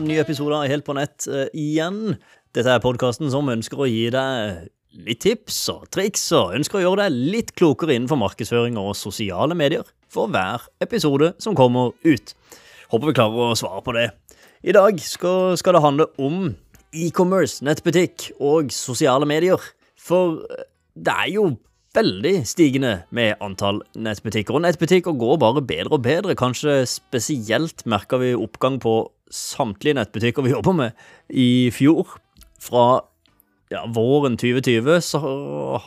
ny nye episoder Helt på nett uh, igjen. Dette er podkasten som ønsker å gi deg litt tips og triks, og ønsker å gjøre deg litt klokere innenfor markedsføring og sosiale medier for hver episode som kommer ut. Håper vi klarer å svare på det. I dag skal, skal det handle om e-commerce, nettbutikk og sosiale medier. For eh, det er jo veldig stigende med antall nettbutikker. Og nettbutikker går bare bedre og bedre. Kanskje spesielt merker vi oppgang på samtlige nettbutikker vi jobber med i fjor. Fra ja, våren 2020 så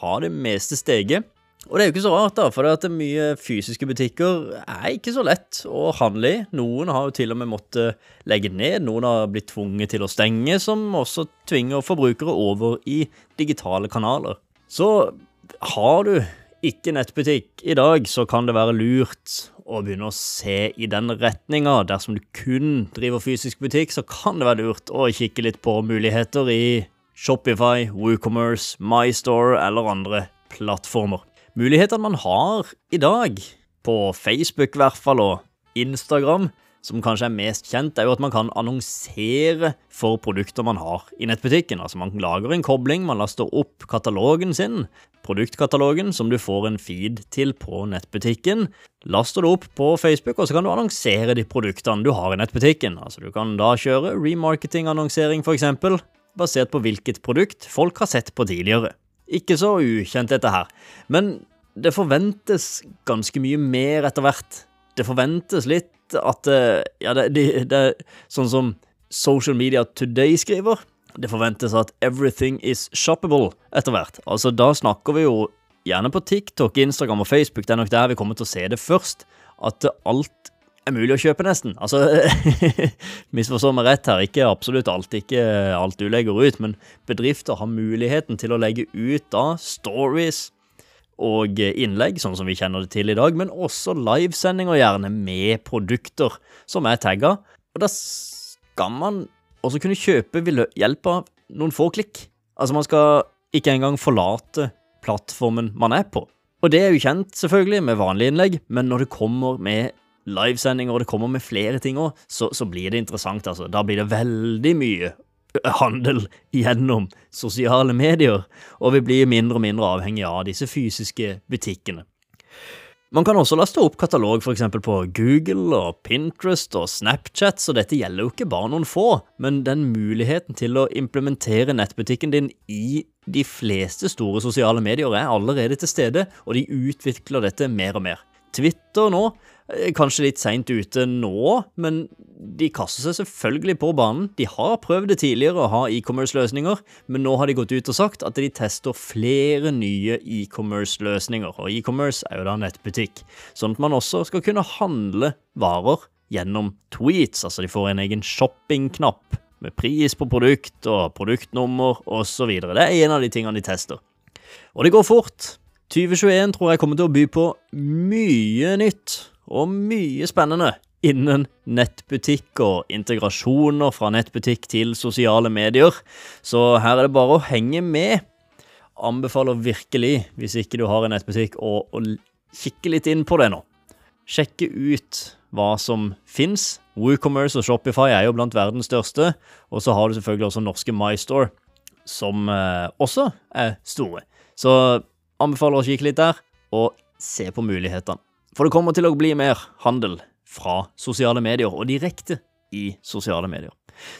har det meste steget. Og det er jo ikke så rart, da, for det at mye fysiske butikker er ikke så lett å handle i. Noen har jo til og med måttet legge ned, noen har blitt tvunget til å stenge, som også tvinger forbrukere over i digitale kanaler. Så har du ikke nettbutikk i dag, så kan det være lurt å begynne å se i den retninga. Dersom du kun driver fysisk butikk, så kan det være lurt å kikke litt på muligheter i Shopify, WooCommerce, MyStore eller andre plattformer. Mulighetene man har i dag, på Facebook i hvert fall, og Instagram, som kanskje er mest kjent, er jo at man kan annonsere for produkter man har i nettbutikken. Altså man lager en kobling, man laster opp katalogen sin, produktkatalogen, som du får en feed til på nettbutikken. Laster det opp på Facebook, og så kan du annonsere de produktene du har i nettbutikken. Altså Du kan da kjøre remarketing-annonsering, f.eks., basert på hvilket produkt folk har sett på tidligere. Ikke så ukjent, dette her, men det forventes ganske mye mer etter hvert. Det forventes litt at eh, Ja, det, det, det er sånn som Social Media Today skriver. Det forventes at everything is shoppable etter hvert. Altså, da snakker vi jo gjerne på TikTok, Instagram og Facebook, det er nok der vi kommer til å se det først. At alt er mulig å kjøpe, nesten. Altså, misforstå meg rett her, ikke absolutt alt, ikke alt du legger ut, men bedrifter har muligheten til å legge ut da stories og innlegg, sånn som vi kjenner det til i dag, men også livesendinger gjerne med produkter som er tagga. Og da skal man også kunne kjøpe ved hjelp av noen få klikk. Altså, man skal ikke engang forlate plattformen man er på. Og det er jo kjent, selvfølgelig, med vanlige innlegg, men når det kommer med livesendinger, og det kommer med flere ting òg, så, så, blir det interessant, altså. Da blir det veldig mye handel gjennom sosiale medier, og vi blir mindre og mindre avhengig av disse fysiske butikkene. Man kan også laste opp katalog f.eks. på Google og Pinterest og Snapchat, så dette gjelder jo ikke bare noen få, men den muligheten til å implementere nettbutikken din i de fleste store sosiale medier er allerede til stede, og de utvikler dette mer og mer. Twitter nå Eh, kanskje litt seint ute nå, men de kaster seg selvfølgelig på banen. De har prøvd det tidligere å ha e-commerce-løsninger, men nå har de gått ut og sagt at de tester flere nye e-commerce-løsninger. Og e-commerce er jo da nettbutikk, sånn at man også skal kunne handle varer gjennom tweets. Altså de får en egen shoppingknapp med pris på produkt og produktnummer osv. Det er en av de tingene de tester. Og det går fort. 2021 tror jeg kommer til å by på mye nytt og mye spennende innen nettbutikk og integrasjoner fra nettbutikk til sosiale medier. Så her er det bare å henge med. Anbefaler virkelig, hvis ikke du har en nettbutikk, å, å kikke litt inn på det nå. Sjekke ut hva som fins. WooCommerce og Shopify er jo blant verdens største. Og så har du selvfølgelig også norske MyStore, som eh, også er store. Så anbefaler å kikke litt der, og se på mulighetene. For det kommer til å bli mer handel fra sosiale medier, og direkte i sosiale medier.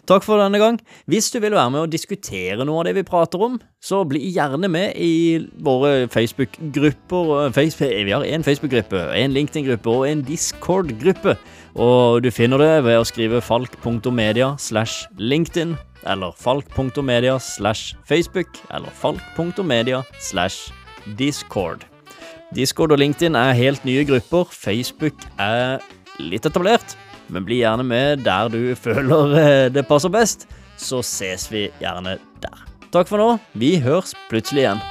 Takk for denne gang. Hvis du vil være med og diskutere noe av det vi prater om, så bli gjerne med i våre Facebook-grupper. Vi har én Facebook-gruppe, en LinkedIn-gruppe og en Discord-gruppe. Og du finner det ved å skrive falk.media slash LinkedIn, eller falk.media slash Facebook, eller falk.media slash Discord. Discord og LinkedIn er helt nye grupper. Facebook er litt etablert, men bli gjerne med der du føler eh, det passer best. Så ses vi gjerne der. Takk for nå. Vi høres plutselig igjen.